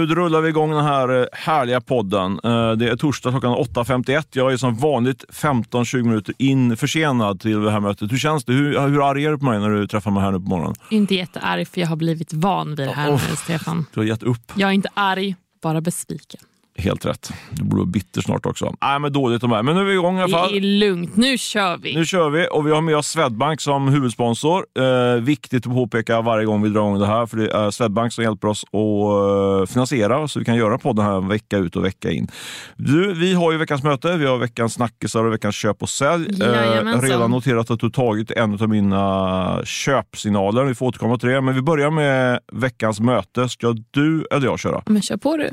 Nu rullar vi igång den här eh, härliga podden. Eh, det är torsdag klockan 8.51. Jag är som vanligt 15-20 minuter in försenad till det här mötet. Hur känns det? Hur, hur arg är du på mig när du träffar mig här nu på morgonen? Inte jättearg för jag har blivit van vid det här Oh. nu, Stefan. Du har gett upp. Jag är inte arg, bara besviken. Helt rätt. Du borde vara bitter snart också. Nej, men dåligt de här. Men nu är vi igång i alla fall. Det är lugnt, nu kör vi. Nu kör vi och vi har med oss Swedbank som huvudsponsor. Eh, viktigt att påpeka varje gång vi drar igång det här, för det är Swedbank som hjälper oss att eh, finansiera så vi kan göra podden här vecka ut och vecka in. Du, vi har ju veckans möte, vi har veckans snackisar och veckans köp och sälj. Eh, redan noterat att du tagit en av mina köpsignaler. Vi får återkomma till det, men vi börjar med veckans möte. Ska du eller jag köra? Men kör på du.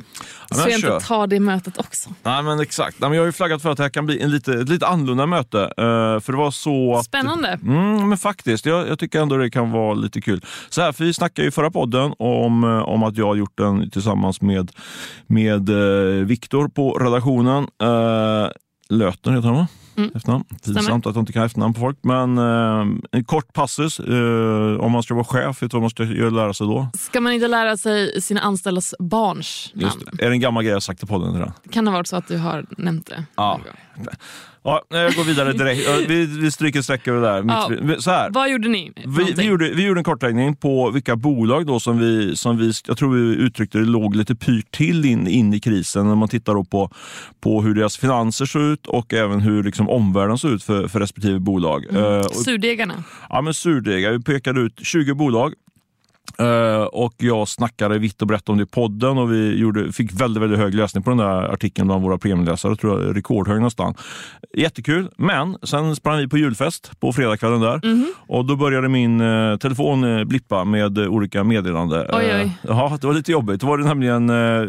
men så jag kör. inte tar det mötet också. Nej, men exakt. Nej, men jag har ju flaggat för att det här kan bli en lite, ett lite annorlunda möte. Eh, för det var så att... Spännande. Mm, men faktiskt, jag, jag tycker ändå det kan vara lite kul. Så här, för vi snackade i förra podden om, eh, om att jag har gjort den tillsammans med, med eh, Viktor på redaktionen. Eh, Lötner heter han va? Mm. Efternamn. Pinsamt att jag inte kan efternamn på folk. Men eh, en kort passus. Eh, om man ska vara chef, vet du vad man ska lära sig då? Ska man inte lära sig sina anställdas barns namn? Just det. Är det en gammal grej jag sagt i podden? Redan? Kan det ha varit så att du har nämnt det? Ja. Ja, jag går vidare direkt. Vi, vi stryker streck över det där. Ja. Så här. Vad gjorde ni? Vi, vi, gjorde, vi gjorde en kartläggning på vilka bolag då som vi, som vi, jag tror vi uttryckte det, låg lite pyrt till in, in i krisen. När man tittar på, på hur deras finanser såg ut och även hur liksom omvärlden såg ut för, för respektive bolag. Mm. Och, Surdegarna. ja, men surdegar. Vi pekade ut 20 bolag Eh, och jag snackade vitt och brett om det i podden och vi gjorde, fick väldigt, väldigt hög läsning på den där artikeln bland våra premiumläsare. tror jag rekordhög nästan. Jättekul, men sen sprang vi på julfest på fredagskvällen där Mhm. och då började min eh, telefon eh, blippa med eh, olika meddelanden. Ja, det var lite jobbigt. Det var det nämligen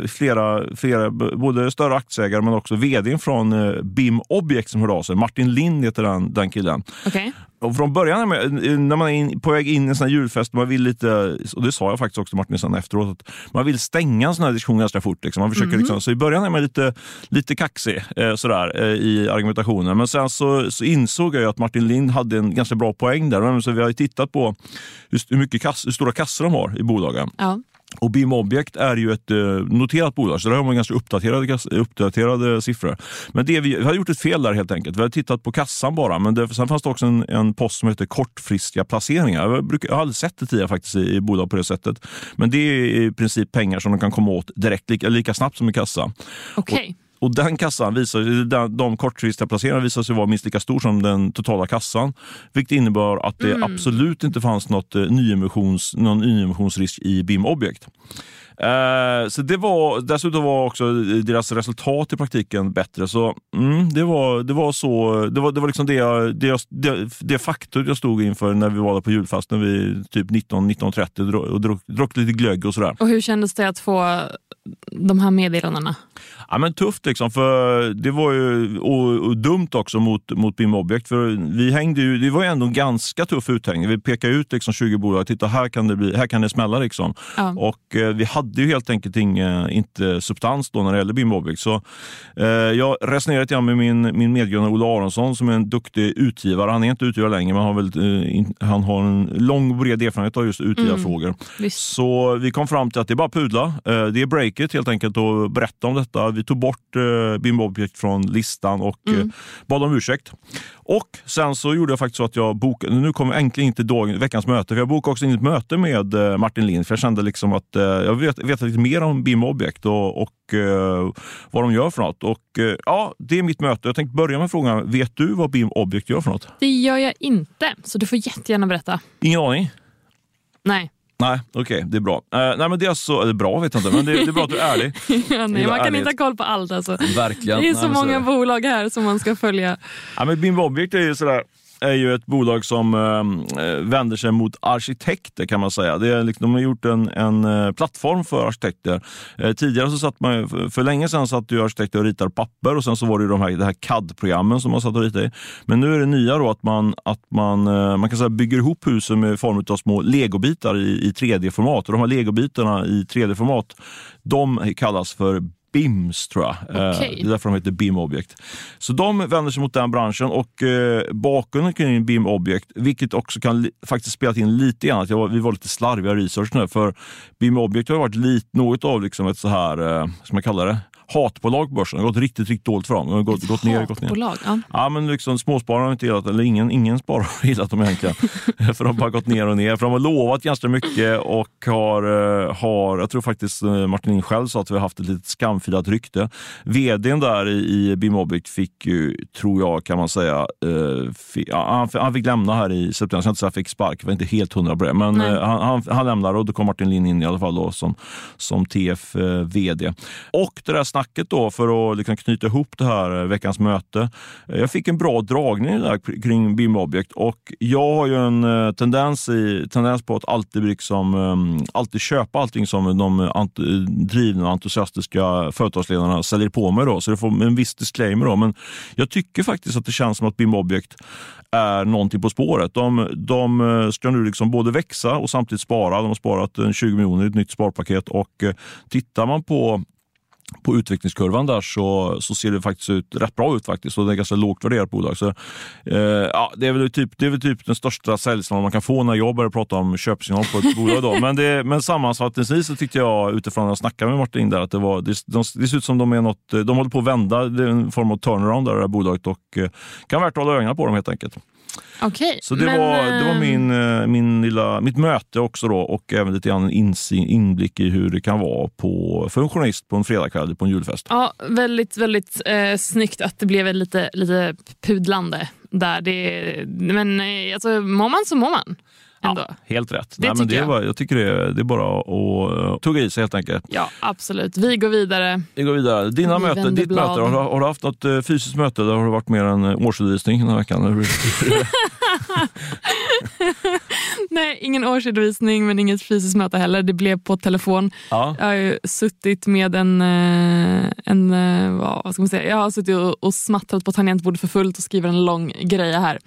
flera, flera, både större aktieägare men också vd från BIM Object som hörde av sig. Martin Lind heter den, den killen. Okej. Och från början när man- är in, på väg in i en sån här julfest, man vill lite, och det sa jag faktiskt också till Martin sen efteråt, att man vill stänga en sån här diskussion ganska fort. Liksom. Man försöker liksom, så i början är man lite, lite kaxig eh, sådär, eh, i argumentationen. Men sen så, så insåg jag att Martin Lind hade en ganska bra poäng där. Så vi har ju tittat på hur, hur, mycket kass, hur stora kassor de har i bolagen. Ja. Och BIM Object är ju ett eh, noterat bolag, så där har man ganska uppdaterade, uppdaterade siffror. Men det vi, vi har gjort ett fel där helt enkelt. Vi har tittat på kassan bara, men det, sen fanns det också en, en post som heter kortfristiga placeringar. Jag, brukar, jag har aldrig sett det tidigare faktiskt i, i bolag på det sättet. Men det är i princip pengar som de kan komma åt direkt, lika, lika snabbt som i kassa. Okej. Och den kassan visar, den, de kortfristiga placeringarna visar sig vara minst lika stor som den totala kassan. Vilket innebar att det absolut inte fanns något eh, nyemissions, någon nyemissionsrisk i BIM Object. Eh, så det var, dessutom var också deras resultat i praktiken bättre. Så mm, det, var, det var så, det var, det var liksom det, jag, det, jag, det, det faktum jag stod inför när vi var där på julfasten vid typ 19-19.30 och, drack, lite glögg och sådär. Och hur kändes det att få de här meddelandena? Ja, men tufft liksom, för det var ju och, och dumt också mot, mot BIM Object. För vi hängde ju, det var ju ändå en ganska tuff uthängning. Vi pekade ut liksom 20 bolag, titta här kan det, bli, här kan det smälla. Liksom. Ja. Och eh, vi hade ju helt enkelt inge, inte substans då när det gällde BIM Object. Så, eh, jag resonerade lite med min, min medgrundare Ola Aronsson som är en duktig utgivare. Han är inte utgivare längre, men han har, väl, eh, in, han har en lång och bred erfarenhet av just utgivarfrågor. Visst. Så vi kom fram till att det är bara att pudla. Eh, Det är breaket helt enkelt och berätta om detta. Vi tog bort eh, BIM Object från listan och eh, bad om ursäkt. Och sen så gjorde jag faktiskt så att jag bokade, nu kommer jag äntligen dagen, veckans möte, för jag bokade också in ett möte med eh, Martin Lind, för jag kände liksom att eh, jag vet, vet lite mer om BIM Object och, och eh, vad de gör för något. Och ja, det är mitt möte. Jag tänkte börja med frågan, vet du vad BIM Object gör för något? Det gör jag inte, så du får jättegärna berätta. Ingen aning? Nej. Nej, okej, det är bra. Eh, nej, men det är alltså, eller bra vet jag inte, men det, det är bra att du är ärlig. Ja, nej man kan ärligt. inte ha koll på allt. Alltså. Verkligen. Det är Nej, så så många är det. bolag här som man ska följa. Ja, men BIM Object är ju, sådär, är ju ett bolag som eh, eh, vänder sig mot arkitekter kan man säga. Det är, liksom, de har gjort en, en eh, plattform för arkitekter. Eh, tidigare så satt man, för, länge sedan satt ju arkitekter och ritade papper och sen så var det ju de här, det här CAD-programmen som man satt och ritade i. Men nu är det nya då att man, att man, eh, man kan säga bygger ihop husen med form av små legobitar i, i 3D-format. Och de här legobitarna i 3D-format de kallas för BIMS tror jag. Eh, Okej. Det är därför de heter BIM Object. Så de vänder sig mot den branschen och eh, bakgrunden kring BIM Object, vilket också kan faktiskt spela in lite grann, att var- vi var lite slarviga i researchen för BIM Object har varit lite, något av liksom ett så här, eh, ska man kalla det, hatbolag på börsen. Det har gått riktigt, riktigt dåligt för dem. Det har gått, gått ner, gått ner. Ja. Ja, men liksom, småsparare har inte gillat eller ingen, ingen sparare har gillat dem egentligen. för de har bara gått ner och ner. För de har lovat ganska mycket och har, eh, har jag tror faktiskt eh, Martin själv sa att vi har haft ett litet skamfilat rykte. Vdn där i, i Bimobic fick ju, tror jag kan man säga, eh, fi, ja, han, han fick lämna här i september. Jag ska inte säga han fick spark, jag var inte helt hundra på det. Men eh, han, han, han lämnar och då kom Martin Lind in i alla fall då, som, som TF eh, VD. Och det där snacket då för att liksom knyta ihop det här eh, veckans möte. Eh, jag fick en bra dragning där kring BIM Object och jag har ju en eh, tendens, i, tendens på att alltid, liksom, ehm, alltid köpa allting som de ant, drivna och entusiastiska företagsledarna säljer på mig. Då, så det får en viss disclaimer. Då. Men jag tycker faktiskt att det känns som att BIM Object är någonting på spåret. De, de ska nu liksom både växa och samtidigt spara. De har sparat 20 miljoner i ett nytt sparpaket och tittar man på på utvecklingskurvan där så, så ser det faktiskt ut rätt bra ut faktiskt och det är ganska lågt värderat bolag. Så, eh, ja, det, är väl typ, det är väl typ den största säljsignalen man kan få när jag börjar prata om köpsignal på ett bolag. Då. Men, det, men sammanfattningsvis så tyckte jag utifrån att jag snackade med Martin där att det, var, det, de, det ser ut som de är något, de håller på att vända, det är en form av turnaround där det här bolaget och eh, kan vara värt att hålla ögonen på dem helt enkelt. Okej. Så det, men, var, det var eh, min, eh, min lilla, mitt möte också då och även lite grann en inblick i hur det kan vara på, för en journalist på en fredagkväll på en julfest. Ja, väldigt, väldigt eh, snyggt att det blev lite, lite pudlande där. Det, men eh, alltså, mår man så mår man. Ändå. Ja, Helt rätt. Det Nej, men det jag. Var, jag tycker det, det är bara att tugga i sig helt enkelt. absolut. Vi går vidare. Vi går vidare. Dina Vi möten, ditt blad. möte, har du, har du haft något eh, fysiskt möte där har det varit mer än årsredovisning den här veckan? Nej, ingen årsredovisning men inget fysiskt möte heller. Det blev på telefon. ja. Jag har ju suttit med en, eh, en eh, vad ska man säga, jag har suttit och, och smattrat på tangentbordet för fullt och skriver en lång grej här.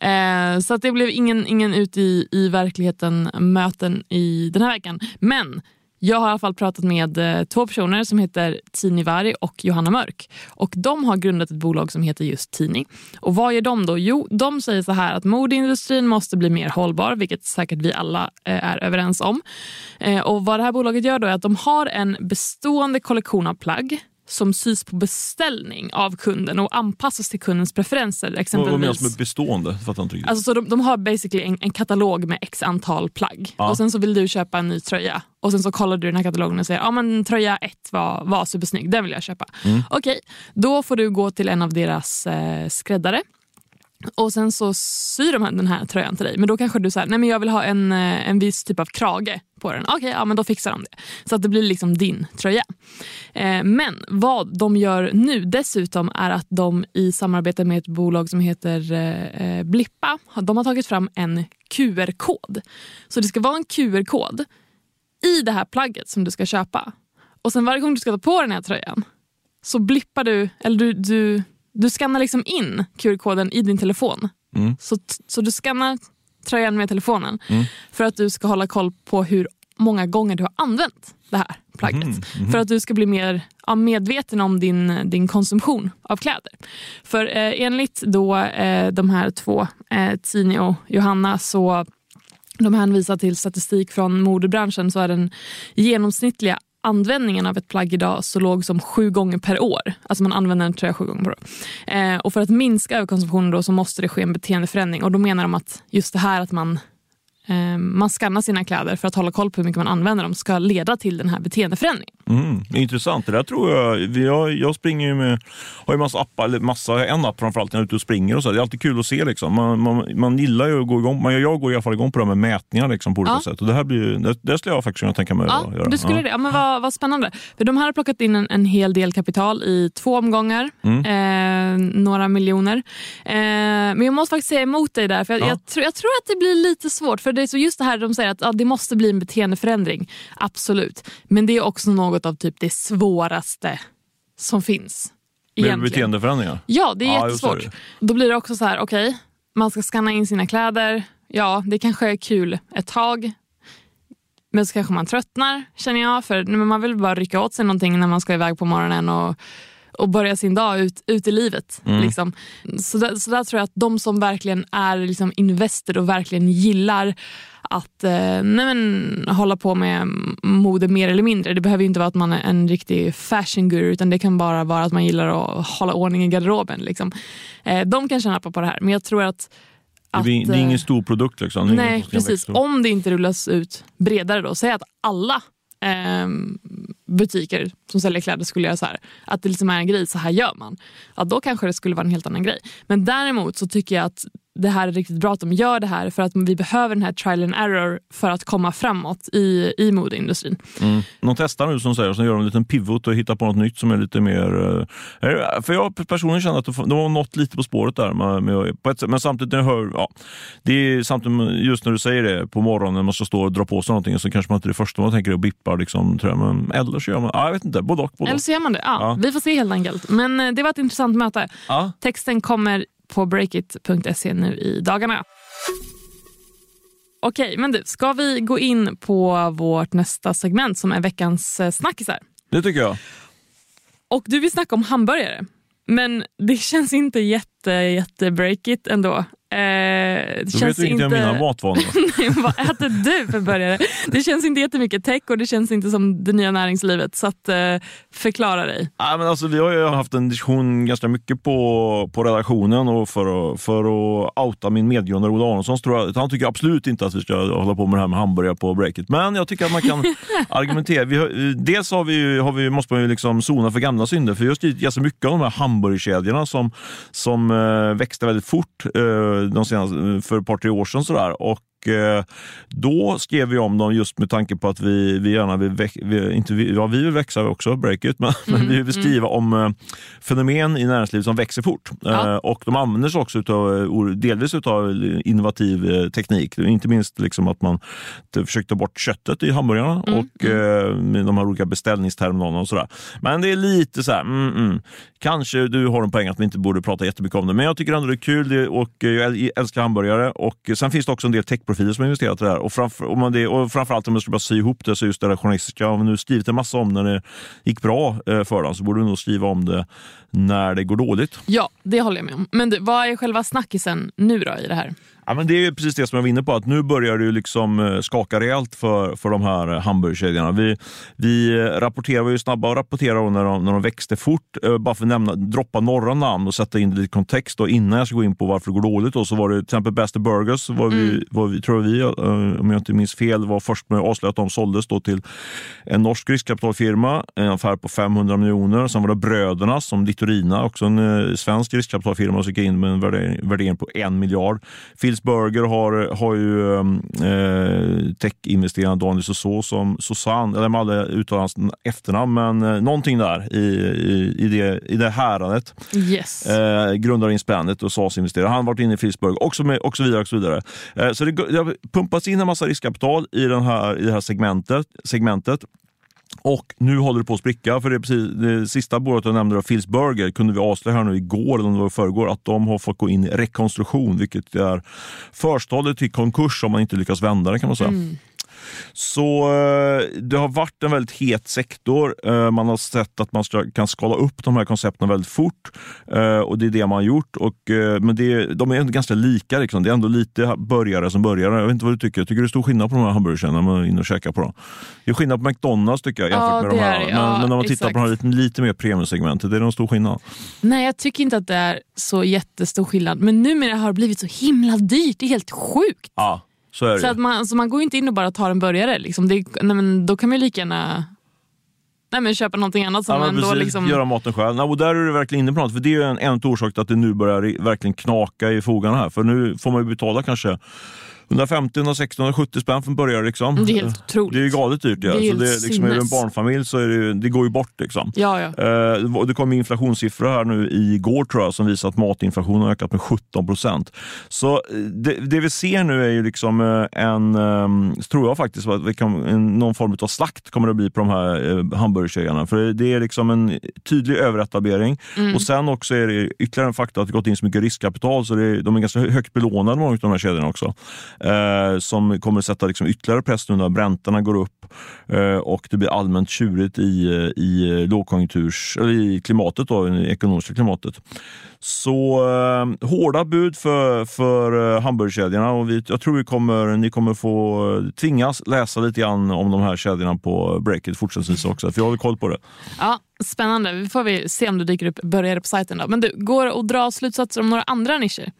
Eh, så att det blev ingen, ingen ut i, i verkligheten möten i den här veckan. Men jag har i alla fall pratat med eh, två personer som heter Tini Vari och Johanna Mörk. Och De har grundat ett bolag som heter just Tini. Och Vad gör de då? Jo, de säger så här att modeindustrin måste bli mer hållbar, vilket säkert vi alla eh, är överens om. Eh, och Vad det här bolaget gör då är att de har en bestående kollektion av plagg som sys på beställning av kunden och anpassas till kundens preferenser. Vad vad Exempelvis. menas med bestående? Fattar inte riktigt. Alltså, så de, de har basically en, en katalog med x antal plagg. Ja. Och Sen så vill du köpa en ny tröja. Och Sen så kollar du den här katalogen och säger ja men tröja 1 var, var supersnygg, den vill jag köpa. Mm. Okej, då får du gå till en av deras eh, skräddare. Och sen så syr de här- den här tröjan till dig. Men då kanske du säger nej men jag vill ha en, eh, en viss typ av krage på den. Okej, ja men då fixar de det. Så att det blir liksom din tröja. Eh, men vad de gör nu dessutom är att de i samarbete med ett bolag som heter eh, eh Blippa, har- de har tagit fram en QR-kod. Så det ska vara en QR-kod i det här plagget som du ska köpa. Och sen varje gång du ska ta på den här tröjan så blippar du, eller du, du, du skannar liksom in QR-koden i din telefon. Mm. Så, så du skannar tröjan med telefonen Mm. för att du ska hålla koll på hur många gånger du har använt det här plagget. Mhm, För att du ska bli mer ja, medveten om din, din konsumtion av kläder. För eh, enligt då, eh, de här två, eh, Tini och Johanna, så de hänvisar till statistik från modebranschen så är den genomsnittliga användningen av ett plagg idag så låg som sju gånger per år. Alltså man använder en tröja sju gånger per år. Eh, och för att minska överkonsumtionen då så måste det ske en beteendeförändring. Och då menar de att just det här att man eh, man skannar sina kläder för att hålla koll på hur mycket man använder dem ska leda till den här beteendeförändringen. Mm, intressant. Det där tror jag. Jag, jag springer ju med, har ju massa appar, eller massa, en app framförallt när jag är ute och springer. Och så. Det är alltid kul att se. Liksom. Man, man, man gillar ju att gå igång. Man, jag går i alla fall igång på det här med mätningar liksom, på olika Ja. sätt. Och det här blir, det, det skulle jag faktiskt kunna tänka mig Ja, att göra. du skulle Ja. det. Ja, men vad, vad spännande. För de här har plockat in en, en hel del kapital i två omgångar. Mm. Eh, några miljoner. Eh, men jag måste faktiskt säga emot dig där. För jag, Ja. jag, tror, jag tror att det blir lite svårt. För det är så just det här de säger att ja, det måste bli en beteendeförändring. Absolut. Men det är också något av typ det svåraste som finns. Med egentligen. beteendeförändringar. Ja, det är Ja, det. jättesvårt. Då blir det också så här, okej, man ska scanna in sina kläder. Ja, det kanske är kul ett tag. men så kanske man tröttnar känner jag. För man vill bara rycka åt sig någonting när man ska iväg på morgonen och, och börja sin dag ut, ut i livet. Mm. Liksom. Så, där, så där tror jag att de som verkligen är liksom invested och verkligen gillar att eh, nej men, hålla på med mode mer eller mindre. Det behöver inte vara att man är en riktig fashion guru utan det kan bara vara att man gillar att hålla ordning i garderoben. Liksom. Eh, de kan tjäna på det här men jag tror att det, blir, det är ingen stor produkt. Liksom. Nej, precis. Om det inte rullas ut bredare då. Säg att alla eh, butiker som säljer kläder skulle göra så här. Att det liksom är en grej, så här gör man. Ja, då kanske det skulle vara en helt annan grej. Men däremot så tycker jag att det här är riktigt bra att de gör det här för att vi behöver den här trial and error för att komma framåt i, i modeindustrin. Mm. De testar nu som säger, och sen gör de en liten pivot och hittar på något nytt som är lite mer... Eh, för jag personligen känner att de har nått lite på spåret där. Med, med, på ett men samtidigt när jag hör, ja, det är samtidigt just när du säger det på morgonen när man ska stå och dra på sig någonting så kanske man inte det första man tänker är att bippa. Liksom, tror jag. Men, eller så gör man, ja, jag vet inte, både och. Både eller så gör man det. Ja, ja. Vi får se helt enkelt. Men eh, det var ett intressant möte. Ja. Texten kommer på breakit.se nu i dagarna. Okej, men du, ska vi gå in på vårt nästa segment som är veckans eh, snackisar? Det tycker jag. Och du vill snacka om hamburgare. Men det känns inte jätte, jätte breakit ändå. Eh, det du vet inte om mina matvanor. Nej, vad äter du för burgare? Det känns inte jättemycket tech och det känns inte som det nya näringslivet. Så att, eh, förklara dig. Ja, men alltså, vi har ju haft en diskussion ganska mycket på, på redaktionen och för, att, för att outa min medgrundare Ola Aronsson. Tror jag, han tycker absolut inte att vi ska hålla på med det här med hamburgare på breaket. Men jag tycker att man kan argumentera. Vi har, dels har vi, har vi, måste man ju liksom zona för gamla synder. För just ganska mycket av de här hamburgerkedjorna som, som äh, växte väldigt fort äh, de senaste, för ett par, tre år sedan. Sådär. Och då skrev vi om dem just med tanke på att vi, vi gärna vill, vi, inte, ja, vi vill växa också, breakit, men, mm, men vi vill mm. skriva mm. om uh, fenomen i näringslivet som växer fort. Ja. Uh, och de använder sig också utav, delvis av innovativ teknik. Inte minst liksom att man försökte ta bort köttet i hamburgarna mm, och mm. de här olika beställningsterminalerna och sådär. Men det är lite så här, mm, mm, kanske du har en poäng att vi inte borde prata jättemycket om det, men jag tycker ändå det är kul och jag älskar hamburgare. Och sen finns det också en del tech profiler som har investerat i det här. Och, framför, och, man det, och framförallt om jag ska bara sy ihop det, så just det där journalistiska. Om vi nu skrivit en massa om när det gick bra eh, för dem så borde du nog skriva om det när det går dåligt. Ja, det håller jag med om. Men du, vad är själva snackisen nu då i det här? Ja, men det är precis det som jag var inne på, att nu börjar det liksom eh, skaka rejält för, för de här eh, hamburgerkedjorna. Vi, vi eh, rapporterar, var ju snabba att rapportera när de, när de växte fort. Bara för att nämna, droppa några namn och sätta in det i kontext. Innan jag ska gå in på varför det går dåligt då, så var det till exempel Best Burgers, var vi, mm. var vi, tror vi, om jag inte minns fel, var först med att avslöja att de såldes då till en norsk riskkapitalfirma, en affär på 500 miljoner. Sen var det Bröderna som Litorina, också en svensk riskkapitalfirma, som gick in med en värdering, värdering på en miljard. Phil Burger har, har ju eh, techinvesteraren Daniel Soso som Susanne, eller med alla uttalar hans efternamn, men eh, någonting där i, i, i, det, i det häradet. Yes. Eh, grundar Inspandet och SAS investerare. Han har varit inne i Philsburg och, så vidare. Och så vidare. Eh, så det, det har pumpats in en massa riskkapital i, den här, i det här segmentet. segmentet. Och nu håller det på att spricka. För det, precis, det sista bolaget jag nämnde, Phils Burger, kunde vi avslöja här nu igår, eller om det var förrgår, att de har fått gå in i rekonstruktion, vilket är förstadiet till konkurs om man inte lyckas vända det kan man säga. Mm. Så eh, det har varit en väldigt het sektor. Eh, man har sett att man kan skala upp de här koncepten väldigt fort eh, och det är det man har gjort. Och, men det, de är ganska lika. Liksom. Det är ändå lite börjare som börjare. Jag vet inte vad du tycker. Tycker du det är stor skillnad på de här hamburgerkedjorna när man är inne och käkar på dem? Det är skillnad på McDonalds tycker jag jämfört ja, med de här. Är, men, ja, men när man exakt. tittar på de här lite, lite mer premiumsegmentet, är det någon stor skillnad? Nej, jag tycker inte att det är så jättestor skillnad. Men numera har det blivit så himla dyrt. Det är helt sjukt. Ja. Så, så att man, så man går inte in och bara tar en burgare. Liksom. Det, nej, men då kan man lika gärna nej, men köpa någonting annat. Som ja, ändå liksom... Göra maten själv. Nej, och där är du verkligen inne på något. För det är en, en orsak till att det nu börjar verkligen knaka i fogarna här. För nu får man ju betala kanske 150, 160, 170 spänn från början. Liksom. Det är helt otroligt. Det är ju galet dyrt. Ja. Det är, så det, liksom, är du en barnfamilj så är det, det går ju bort. Liksom. Ja, ja. Eh, det kom inflationssiffror här nu igår tror jag, som visar att matinflationen har ökat med 17 procent. Så eh, det, det, vi ser nu är ju liksom eh, en, ehm, tror jag faktiskt, att vi kan, någon form av slakt kommer det bli på de här hamburgerkedjorna. För det är liksom en tydlig överetablering. Mm. Och sen också är det ytterligare en faktor att det gått in så mycket riskkapital så det de är ganska högt belånade många av de här kedjorna också. Eh, som kommer sätta liksom ytterligare press nu när räntorna går upp eh, och det blir allmänt tjurigt i, i lågkonjunkturs, eller i klimatet, då, i det ekonomiska klimatet. Så eh, hårda bud för, för eh, hamburgerkedjorna och vi, jag tror vi kommer, ni kommer få tvingas läsa lite grann om de här kedjorna på Breakit fortsättningsvis också, för jag har koll på det. Ja, Spännande. Vi får vi se om det dyker upp börjare på sajten. Då. Men du, går det att dra slutsatser om några andra nischer?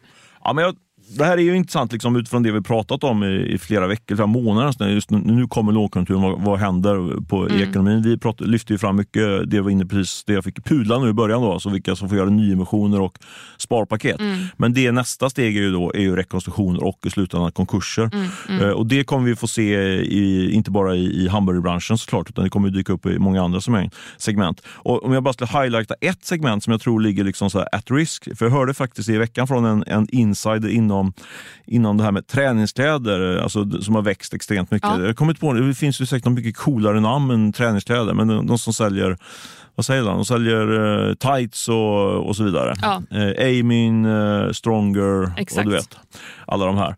Ja, men jag det här är ju intressant liksom, utifrån det vi pratat om i, i flera veckor, flera månader. Just nu, nu kommer lågkonjunkturen, vad, vad händer på, mm. i ekonomin? Vi prat, lyfte ju fram mycket, det var inne precis det jag fick pudla nu i början, då, alltså vilka som får göra nyemissioner och sparpaket. Mm. Men det nästa steg är ju, då, är ju rekonstruktioner och i slutändan konkurser. Mm. mm. Eh, och Det kommer vi få se, i, inte bara i, i hamburgerbranschen såklart, utan det kommer dyka upp i många andra segment. Och om jag bara skulle highlighta ett segment som jag tror ligger liksom så at risk, för jag hörde faktiskt i veckan från en, en insider inom inom, inom det här med träningskläder alltså, som har växt extremt mycket. Ja. Jag kommit på, det finns ju säkert mycket coolare namn än träningskläder, men de, de som säljer vad säger de? De säljer uh, tights och, och så vidare. Ja. Uh, Aiming, uh, Stronger Exakt. och du vet, alla de här.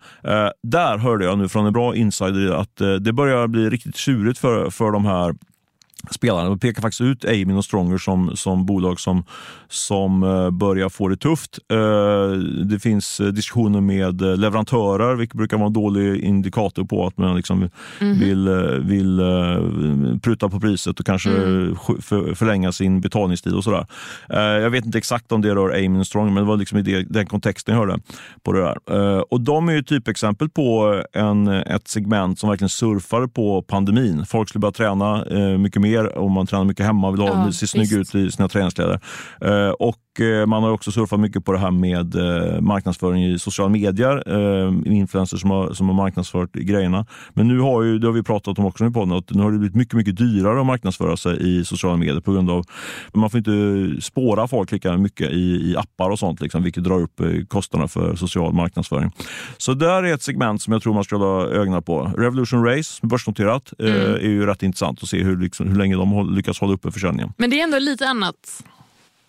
Där hörde jag nu från en bra insider att det börjar bli riktigt tjurigt för, för de här spelarna. De pekar faktiskt ut Amin och Stronger som, som bolag som, som uh, börjar få det tufft. Uh, det finns uh, diskussioner med leverantörer, vilket brukar vara en dålig indikator på att man liksom mm. vill, vill pruta på priset och kanske mm. för, förlänga sin betalningstid och sådär. jag vet inte exakt om det rör Amin och Stronger, men det var liksom i den kontexten jag hörde på det där. och de är ju typexempel på en, ett segment som verkligen surfar på pandemin. Folk skulle börja träna mycket mer mer om man tränar mycket hemma vill ha, ja, se snygg ut i sina träningskläder. Eh, och man har också surfat mycket på det här med eh, marknadsföring i sociala medier. Eh, influencers som har, som har marknadsfört grejerna. Men nu har ju, det har vi pratat om också i podden, att nu har det blivit mycket, mycket dyrare att marknadsföra sig i sociala medier på grund av man får inte spåra folk lika mycket i, i appar och sånt, liksom, vilket drar upp kostnaderna för social marknadsföring. Så där är ett segment som jag tror man ska hålla ögonen på. Revolution Race, börsnoterat, mm. är ju rätt intressant att se hur, liksom, hur länge de lyckas hålla uppe försäljningen. Men det är ändå lite annat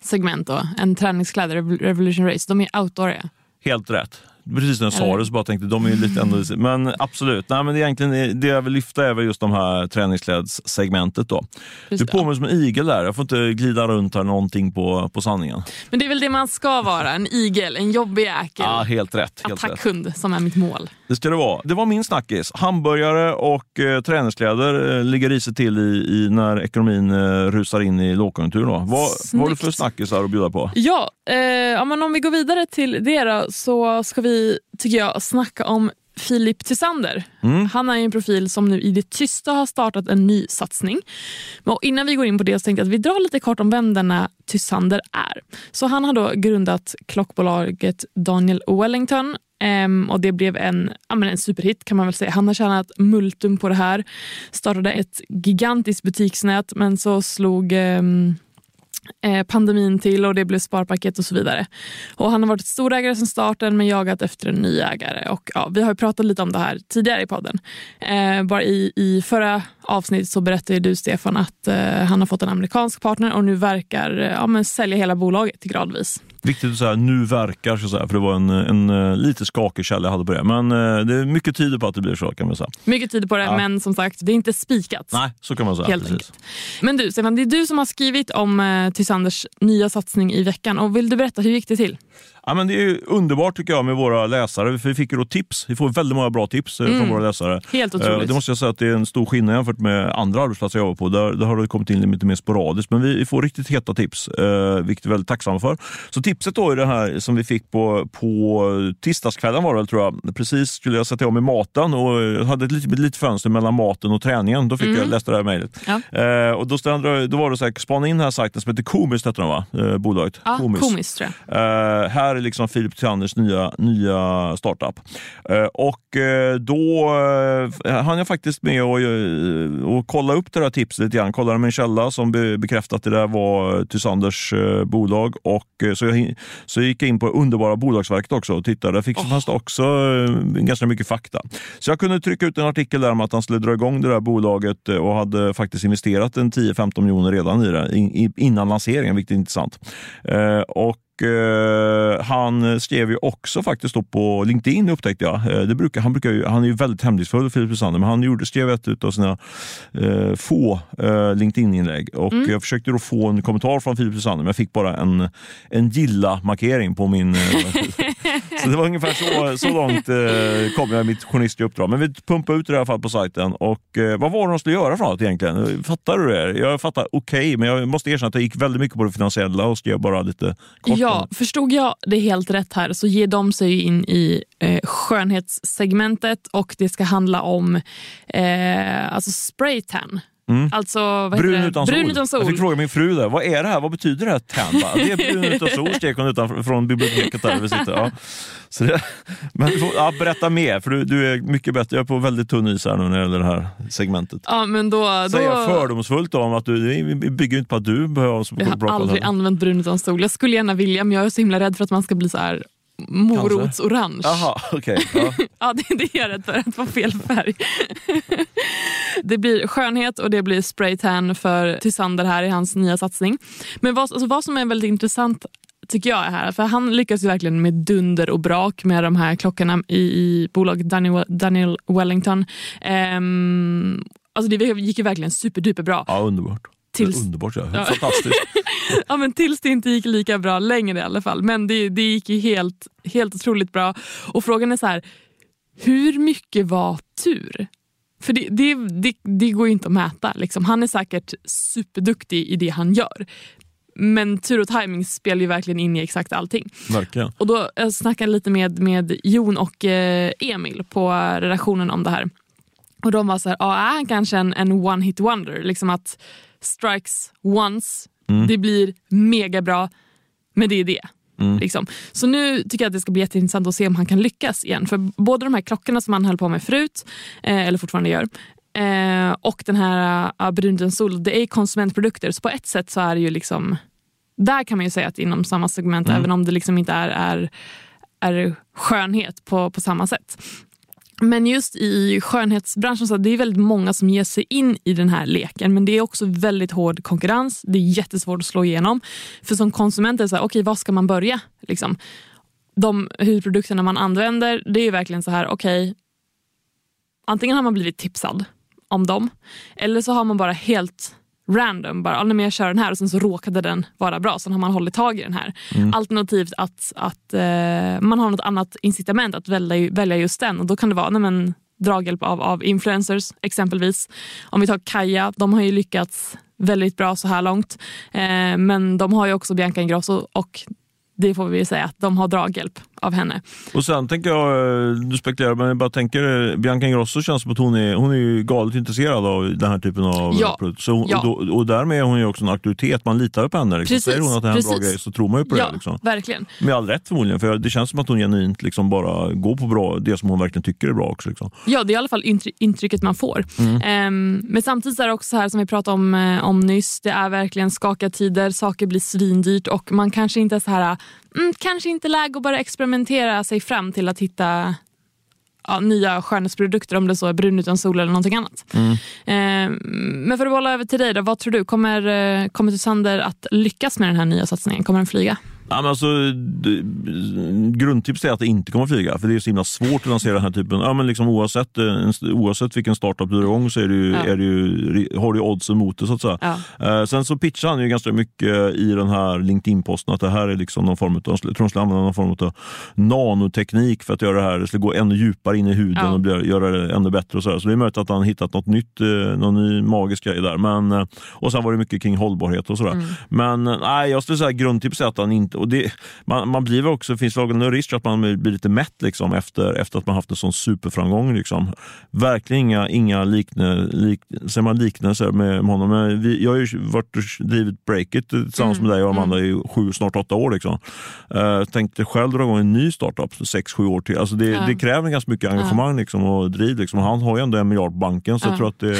segment då, än träningskläder, Revolution Race, de är outdooriga. Helt rätt. Precis när jag sa det så bara tänkte de är lite ändå... Men absolut, nej, men det, egentligen, det jag vill lyfta är väl just de här träningsklädssegmentet. Då. du påminner som en igel där, jag får inte glida runt här någonting på, på sanningen. Men det är väl det man ska vara, en igel, en jobbig jäkel. Ja, helt rätt. Attackhund som är mitt mål. Det ska det vara. Det var min snackis. Hamburgare och eh, träningskläder eh, ligger risigt till i, i, när ekonomin eh, rusar in i lågkonjunktur. Då. Vad, vad har du för snackisar att bjuda på? Ja, eh, ja men om vi går vidare till det då, så ska vi, tycker jag, snacka om Filip Tysander. Mm. Han är en profil som nu i det tysta har startat en ny satsning. Men innan vi går in på det så tänkte jag att vi drar lite kort om vem denna Tysander är. Så Han har då grundat klockbolaget Daniel Wellington Um, och Det blev en, ja, en superhit kan man väl säga. Han har tjänat multum på det här. Startade ett gigantiskt butiksnät men så slog um, Eh, pandemin till och det blev sparpaket och så vidare. Och Han har varit storägare sedan starten men jagat efter en ny ägare. Och, ja, vi har pratat lite om det här tidigare i podden. Eh, bara i, I förra avsnittet så berättade du Stefan att eh, han har fått en amerikansk partner och nu verkar eh, ja, men sälja hela bolaget gradvis. Viktigt att säga nu verkar, så säga, för det var en, en, en lite skakig källa jag hade på det. Men eh, det är mycket tyder på att det blir så kan man säga. Mycket tyder på det, ja. men som sagt, det är inte spikat. Nej, så kan man säga. Helt enkelt. Men du Stefan, det är du som har skrivit om eh, Tysanders nya satsning i veckan. Och Vill du berätta, hur gick det till? Ja, men det är underbart tycker jag med våra läsare. För vi fick ju då tips. Vi får väldigt många bra tips eh, mm. från våra läsare. Helt otroligt. Eh, det måste jag säga att det är en stor skillnad jämfört med andra arbetsplatser jag jobbar på. Där, där har det kommit in lite mer sporadiskt. Men vi, får riktigt heta tips, eh, vilket vi är väldigt tacksamma för. Så tipset då är det här som vi fick på, på tisdagskvällen var det tror jag. Precis skulle jag sätta om i maten och hade ett litet, litet fönster mellan maten och träningen. Då fick mm. jag läsa det här mejlet. Ja. Och då, ställde, då var det så här, spana in den här sajten som heter Komis, heter den va? Eh, bolaget. Ja, Komis. Komis tror jag. Eh, här är liksom Filip Tjanners nya, nya startup. Eh, och eh, då eh, hann jag faktiskt med att och kolla upp det där tipset lite grann. Kollade med en källa som be, bekräftade att det där var Tysanders bolag. Och, så, jag, så jag gick in på underbara Bolagsverket också och tittade. Där fick, oh. fanns det också ganska mycket fakta. Så jag kunde trycka ut en artikel där om att han skulle dra igång det där bolaget och hade faktiskt investerat en 10-15 miljoner redan i det innan lanseringen, vilket är intressant. Och eh, han skrev ju också faktiskt på LinkedIn upptäckte jag. Eh, det brukar, han, brukar ju, han är ju väldigt hemlighetsfull, Filip Westander, men han gjorde, skrev ett av sina eh, få eh, LinkedIn-inlägg. Och Jag försökte då få en kommentar från Filip Westander, men jag fick bara en, en gilla-markering på min... Så det var ungefär så, så långt eh, kom jag i mitt journalistiska uppdrag. Men vi pumpade ut det i alla fall på sajten. Och eh, Vad var det de skulle göra för något egentligen? Fattar du det? Jag fattar okej, okay, men jag måste erkänna att jag gick väldigt mycket på det finansiella och skrev bara lite kort. Ja, förstod jag det helt rätt här så ger de sig in i eh, skönhetssegmentet och det ska handla om eh, alltså spraytan. Mm. Alltså, brun, utan brun utan sol. Jag fick fråga min fru där, vad är det här? Vad betyder det här tan? Det är brun utan sol, skrek hon utan, från biblioteket där vi sitter. Ja. Så det, men ja, berätta mer, för du, du är mycket bättre. Jag är på väldigt tunn is här nu när det gäller det här segmentet. Ja, men då, då... Säger jag fördomsfullt om att du, vi bygger inte på att du behöver Jag har aldrig använt brun utan sol. Jag skulle gärna vilja, men jag är så himla rädd för att man ska bli så här morotsorange. Jaha, okej. Okay. Ja, ja det, det är rädd för, att vara fel färg. det blir skönhet och det blir spraytan för Tysander här i hans nya satsning. Men vad, alltså vad som är väldigt intressant tycker jag är här, för han lyckas ju verkligen med dunder och brak med de här klockorna i, i bolaget Daniel, Daniel Wellington. Um, alltså det gick ju verkligen superduper bra. Ja, underbart. Tills... Underbart, ja. ja. fantastiskt. ja, men tills det inte gick lika bra längre i alla fall. Men det, det gick ju helt, helt otroligt bra. Och frågan är så här, hur mycket var tur? För det, det, det, det går ju inte att mäta. Liksom. Han är säkert superduktig i det han gör. Men tur och timing spelar ju verkligen in i exakt allting. Verkligen. Och då jag snackade lite med, med Jon och eh, Emil på redaktionen om det här. Och de var så här, ah, är han kanske en, en one hit wonder? Liksom att strikes once, mm. det blir mega bra, men det är det. Mm. Liksom. Så nu tycker jag att det ska bli jätteintressant att se om han kan lyckas igen. För både de här klockorna som han höll på med förut, eh, eller fortfarande gör, eh, och den här uh, Brunten Sol, det är konsumentprodukter. Så på ett sätt så är det ju liksom, där kan man ju säga att inom samma segment, mm. även om det liksom inte är, är, är skönhet på, på samma sätt. Men just i skönhetsbranschen så är det väldigt många som ger sig in i den här leken. Men det är också väldigt hård konkurrens. Det är jättesvårt att slå igenom. För som konsument är det så här, okej, okay, var ska man börja? Liksom. De hudprodukterna man använder, det är verkligen så här, okej, okay, antingen har man blivit tipsad om dem eller så har man bara helt random, bara men jag kör den här och sen så råkade den vara bra, sen har man hållit tag i den här. Mm. Alternativt att, att eh, man har något annat incitament att välja, välja just den och då kan det vara nej, men, draghjälp av, av influencers exempelvis. Om vi tar Kaja, de har ju lyckats väldigt bra så här långt. Eh, men de har ju också Bianca Ingrosso och det får vi säga att de har draghjälp av henne. Och sen tänker jag, eh, du spekulerar, men jag bara tänker, eh, Bianca Ingrosso känns som att hon är, hon är ju galet intresserad av den här typen av ja. produkter. Ja. och, och därmed är hon ju också en auktoritet, man litar på henne. Liksom. Säger hon att det här är en bra grej så tror man ju på ja, det. Liksom. Verkligen. Med all rätt förmodligen, för det känns som att hon genuint liksom bara går på bra, det som hon verkligen tycker är bra. Också, liksom. Ja, det är i alla fall intrycket man får. Mm. Um, men samtidigt är det också så här som vi pratade om, uh, om nyss, det är verkligen skaka tider, saker blir svindyrt och man kanske inte är så här mm, kanske inte läge att bara experimentera sig fram till att hitta ja, nya skönhetsprodukter om det så är brun utan sol eller någonting annat. Mm. Eh, men för att bolla över till dig, då, vad tror du? Kommer, eh, kommer Tusander att lyckas med den här nya satsningen? Kommer den flyga? Ja, men alltså, grundtips är att det inte kommer att flyga, för det är så himla svårt att lansera den här typen. Ja, men liksom oavsett, eh, oavsett vilken startup du drar igång så är du, ja. är du, har du oddsen mot det. Så att säga. Ja. Eh, sen så pitchar han ju ganska mycket i den här LinkedIn-posten att det här är liksom någon form av, jag tror de skulle använda någon form av nanoteknik för att göra det här, det skulle gå ännu djupare in i huden ja. och bli, göra det ännu bättre. Och så, så det är möjligt att han hittat något nytt, eh, någon ny magisk grej där. Men, och sen var det mycket kring hållbarhet och sådär. Mm. Men nej, jag skulle säga grundtips är att han inte och det, man, man blir också, finns väl en risk att man blir lite mätt liksom, efter, efter att man haft en sån superframgång. Liksom. Verkligen inga, inga likne, lik, man liknelser med honom. Men vi, jag har ju varit och drivit Breakit tillsammans mm. med dig och Amanda mm. i sju, snart åtta år. Liksom. Uh, tänkte själv dra igång en ny startup sex, sju år till. Alltså det, ja. det kräver ganska mycket engagemang liksom, och driv. Liksom. Han har ju ändå en miljard på banken. Så ja. jag tror att det,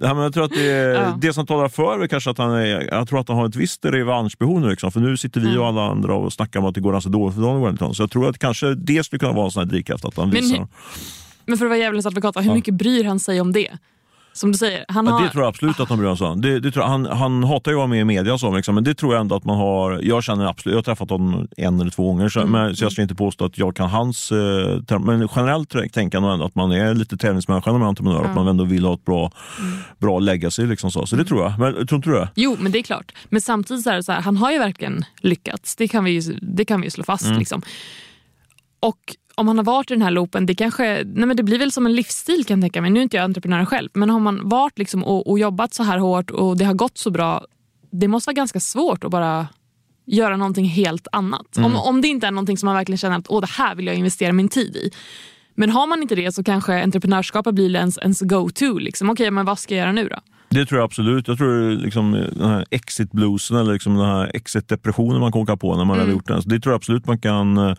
det, jag tror att det, det som talar för är kanske att han, är, jag tror att han har ett visst revanschbehov nu. Liksom. För nu sitter vi och alla andra och snackar om att det går ganska dåligt för Donald Wellington. Så jag tror att kanske det skulle kunna vara en sån här drivkraft att han visar. Men, men för att vara djävulens advokat, hur mycket bryr han sig om det? Som du säger. Han har... Det tror jag absolut att han bryr sig om. Det, det tror jag, han, han hatar ju att vara med i media, så, liksom, men det tror jag ändå att man har. Jag känner absolut, jag har träffat honom en eller två gånger, så, Mm. men, så jag ska inte påstå att jag kan hans... Eh, men generellt tänker jag nog ändå att man är lite tävlingsmänniska när man är entreprenör, att man ändå vill ha ett bra, Mm. bra legacy. Liksom så. så det tror jag. Men tror inte du det? Jo, men det är klart. Men samtidigt så är det så här, han har ju verkligen lyckats. Det kan vi ju, det kan vi slå fast. Mm. Liksom. Och om han har varit i den här loopen, det, kanske, nej men det blir väl som en livsstil kan jag tänka mig. Nu är inte jag entreprenör själv, men har man varit liksom och, och jobbat så här hårt och det har gått så bra, det måste vara ganska svårt att bara göra någonting helt annat. Mm. Om, om det inte är någonting som man verkligen känner att Åh, det här vill jag investera min tid i. Men har man inte det så kanske entreprenörskapet blir ens, ens go-to. Liksom. Okej, men vad ska jag göra nu då? Det tror jag absolut. Jag tror liksom, den här exit bluesen eller liksom den här exit depressionen man kan åka på när man Mm. har gjort den. Så det tror jag absolut man kan eh,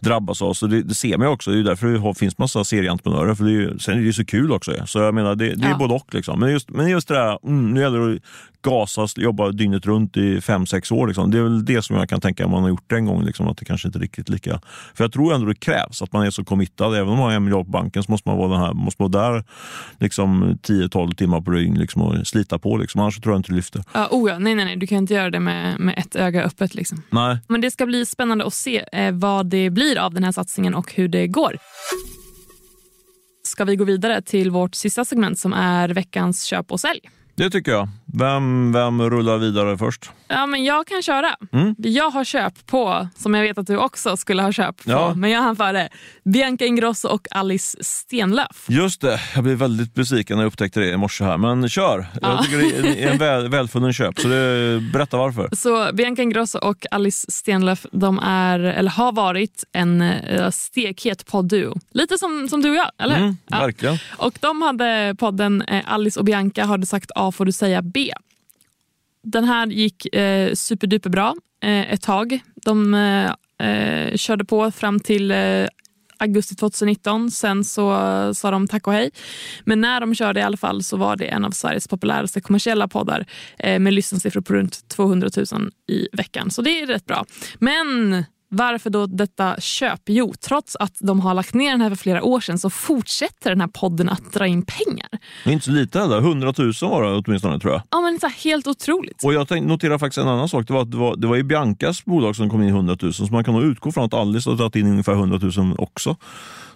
drabbas av. Så det, det ser man också. Det är därför det har- finns massa serieentreprenörer. För det är sen är det ju så kul också. Så jag menar, det, det är Ja. både och. Liksom. Men, just, men just det där, mm, nu gäller det att gasa, jobba dygnet runt i fem sex år. Liksom. Det är väl det som jag kan tänka man har gjort det en gång. Liksom, att det kanske inte riktigt lika... För jag tror ändå det krävs att man är så committad. Även om man har en miljard på banken så måste man vara, den här, måste vara där liksom, 10-12 timmar på dygn liksom, och slita på. Liksom. Annars tror jag inte det lyfter. Ja, oh ja, nej, nej, nej, du kan inte göra det med, med ett öga öppet. Liksom. Nej. Men det ska bli spännande att se eh, vad det blir av den här satsningen och hur det går. Ska vi gå vidare till vårt sista segment som är veckans köp och sälj. Det tycker jag. Vem, vem rullar vidare först? Ja, men jag kan köra. Mm. Jag har köp på, som jag vet att du också skulle ha köp på, Ja. men jag hann före. Bianca Ingrosso och Alice Stenlöf. Just det, jag blev väldigt besviken när jag upptäckte det i morse här. Men kör! Ja. Jag tycker det är en väl, välfunnen köp. Så det, berätta varför. Så Bianca Ingrosso och Alice Stenlöf de är, eller har varit en eh, stekhet poddduo. Lite som, som du och jag, eller hur? Mm, Ja. Verkligen. Och de hade podden eh, Alice och Bianca hade sagt A får du säga B. Den här gick eh, superduper bra eh, ett tag. De eh, eh körde på fram till eh, augusti 2019. Sen så sa de tack och hej. Men när de körde i alla fall så var det en av Sveriges populäraste kommersiella poddar eh, med lyssnarsiffror på runt 200 000 i veckan. Så det är rätt bra. Men varför då detta köp? Jo, trots att de har lagt ner den här för flera år sedan så fortsätter den här podden att dra in pengar. Det är inte så lite heller. 100 000 var det åtminstone tror jag. Ja, men så helt otroligt. Och jag tänkte, noterar faktiskt en annan sak. Det var, det var, det var i Biancas bolag som kom in 100 000. Så man kan nog utgå från att Alice har dragit in ungefär 100 000 också.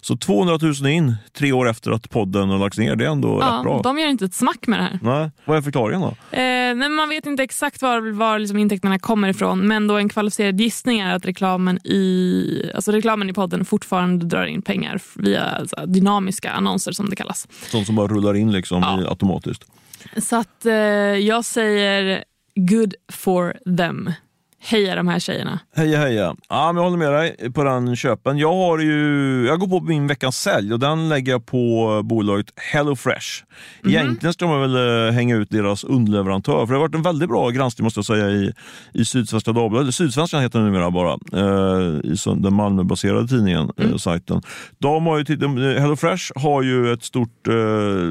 Så 200 000 in tre år efter att podden har lagts ner. Det är ändå rätt bra. Ja, de gör inte ett smack med det här. Nej. Vad är förklaringen då? Eh, nej, man vet inte exakt var, var liksom intäkterna kommer ifrån men då en kvalificerad gissning är att reklamen i, alltså reklamen i podden fortfarande drar in pengar via alltså, dynamiska annonser som det kallas. Sånt som bara rullar in liksom Ja. automatiskt. Så att eh, jag säger good for them. Heja de här tjejerna. Heja heja. Ja, men jag håller med dig på den köpen. Jag, har ju, jag går på min veckans sälj och den lägger jag på bolaget HelloFresh. Mhm. Egentligen ska man väl eh, hänga ut deras underleverantör för det har varit en väldigt bra granskning måste jag säga i, i Sydsvenska Dagbladet. Sydsvenskan heter den numera bara. Eh, I den Malmöbaserade tidningen, Mm. eh, sajten. De har ju, de, eh, HelloFresh har ju ett stort eh,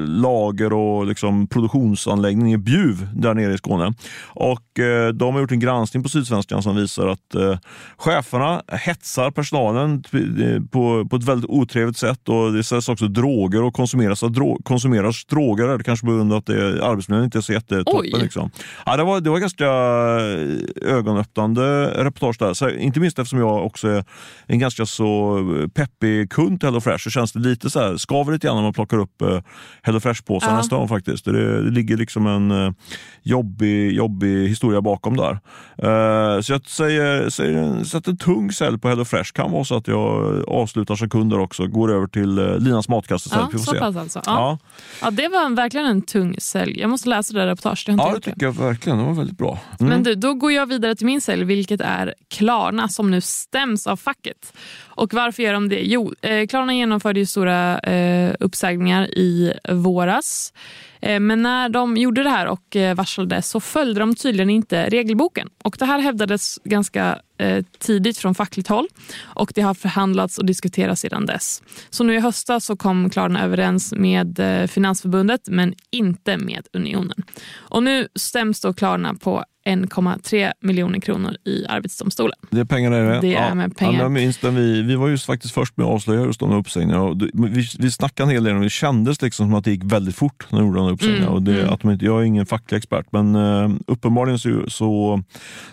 lager och liksom produktionsanläggning i Bjuv där nere i Skåne. Och eh, de har gjort en granskning på Sydsvenskan som visar att eh, cheferna hetsar personalen t- på, på ett väldigt otrevligt sätt och det säljs också droger och konsumeras, dro- konsumeras droger, eller kanske på grund av att det, arbetsmiljön inte är så jättetoppen. Liksom. Ja, det, var, det var ganska eh, ögonöppnande reportage där. Så, inte minst eftersom jag också är en ganska så peppig kund till HelloFresh så känns det lite så här, skaver lite grann när man plockar upp eh, HelloFresh-påsar Ja. nästa gång faktiskt. Det, det ligger liksom en eh, jobbig, jobbig historia bakom där. Eh, så jag säger, säger sätter en tung sälj på HelloFresh. Kan vara så att jag avslutar som kund där också, går över till eh, Linas matkasse. Ja, så se. pass alltså. Ja. Ja. Ja, det var en, verkligen en tung sälj. Jag måste läsa det där reportaget. Ja, det. tycker jag verkligen. Det var väldigt bra. Mm. Men du, då går jag vidare till min sälj, vilket är Klarna som nu stäms av facket. Och varför gör de det? Jo, eh, Klarna genomförde ju stora eh, uppsägningar i våras. Eh, men när de gjorde det här och eh, varslade så följde de tydligen inte regelboken. Och det här hävdades ganska tidigt från fackligt håll och det har förhandlats och diskuterats sedan dess. Så nu i höstas så kom Klarna överens med eh, Finansförbundet men inte med Unionen. Och nu stäms då Klarna på 1,3 miljoner kronor i Arbetsdomstolen. Det är pengar det. Det är med pengar. Ja, minns vi, vi var ju faktiskt först med att avslöja just de uppsägningarna. Och vi, vi snackade en hel del om det kändes liksom som att det gick väldigt fort när de gjorde de uppsägningarna. Mm, och det, mm. att de inte, jag är ingen facklig expert men uh, uppenbarligen så, så,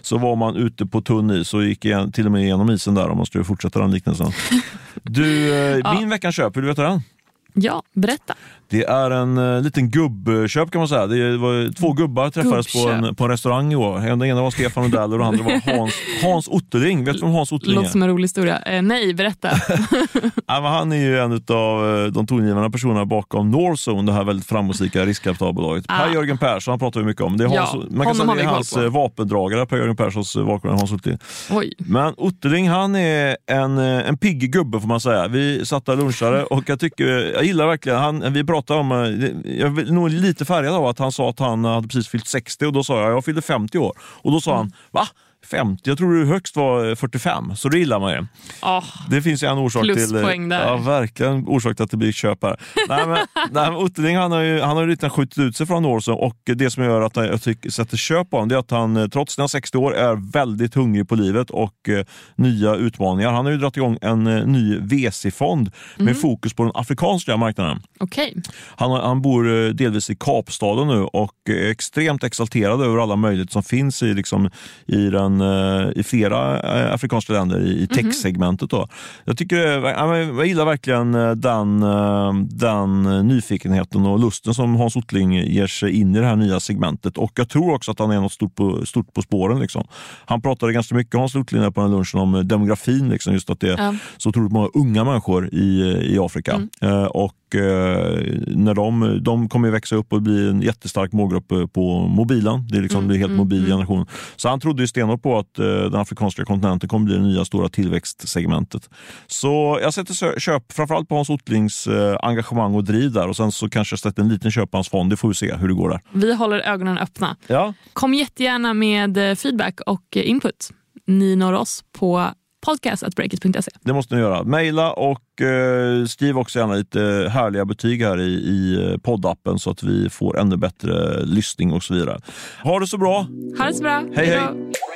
så var man ute på tunn is och gick igen, till och med igenom isen där om man skulle fortsätta den liknelsen. du, uh, ja. min veckans köp, vill du veta den? Ja, berätta. Det är en uh, liten gubbköp kan man säga. Det var, två gubbar träffades på en, på en restaurang i år. Den ena var Stefan Odell och den andra var Hans, Hans Otterling. Vet du vem Hans Otterling är? Låter som en rolig historia. Eh, nej, berätta. ja, han är ju en av eh, de tongivande personerna bakom Northzone, det här väldigt framgångsrika riskkapitalbolaget. Ah. Per-Jörgen Persson han pratar vi mycket om. Det är Hans, ja, man kan säga det är hans eh, vapendragare, Per-Jörgen Perssons vapendragare Hans Otterling. Oj. Men Otterling han är en, en pigg gubbe får man säga. Vi satt där och lunchade och jag, tycker, jag gillar verkligen, han, vi pratade om jag är nog lite färgad av att han sa att han hade precis fyllt 60 och då sa jag jag fyllde 50 år. Och då sa mm. han, va? 50. Jag tror du högst var 45, så det gillar man ju. Oh, det finns ju en orsak till, där. Ja, verkligen orsak till att det blir köp här. nej, men, nej, men Otterling han har ju, han har ju redan skjutit ut sig från Norson och det som gör att jag tycker, sätter köp på honom det är att han eh, trots sina 60 år är väldigt hungrig på livet och eh, nya utmaningar. Han har ju dragit igång en eh, ny VC-fond mm. med fokus på den afrikanska marknaden. Okay. Han, han bor eh, delvis i Kapstaden nu och är extremt exalterad över alla möjligheter som finns i, liksom, i den Eh, i flera eh, afrikanska länder i mhm. tech-segmentet. Då. Jag, tycker, jag gillar verkligen eh, den, den nyfikenheten och lusten som Hans Ottling ger sig in i det här nya segmentet. Och Jag tror också att han är något stort på, stort på spåren. Liksom. Han pratade ganska mycket, Hans Ottling, på den lunchen om demografin. Liksom, just att det är ja. så otroligt många unga människor i, i Afrika. Mm. och när de, de kommer växa upp och bli en jättestark målgrupp på mobilen. Det är liksom mm, det är helt mm, mobil mm. generation. Så han trodde ju stenhårt på att eh, den afrikanska kontinenten kommer bli det nya stora tillväxtsegmentet. Så jag sätter köp framförallt på Hans Ottlings eh, engagemang och driv där och sen så kanske jag sätter en liten köp på hans fond. Det får vi se hur det går där. Vi håller ögonen öppna. Ja. Kom jättegärna med eh, feedback och input. Ni når oss på podcast.breakit.se. Det måste ni göra. Maila och eh, skriv också gärna lite härliga betyg här i, i eh, poddappen så att vi får ännu bättre lyssning och så vidare. Ha det så bra! Ha det så bra! hej! hej. hej.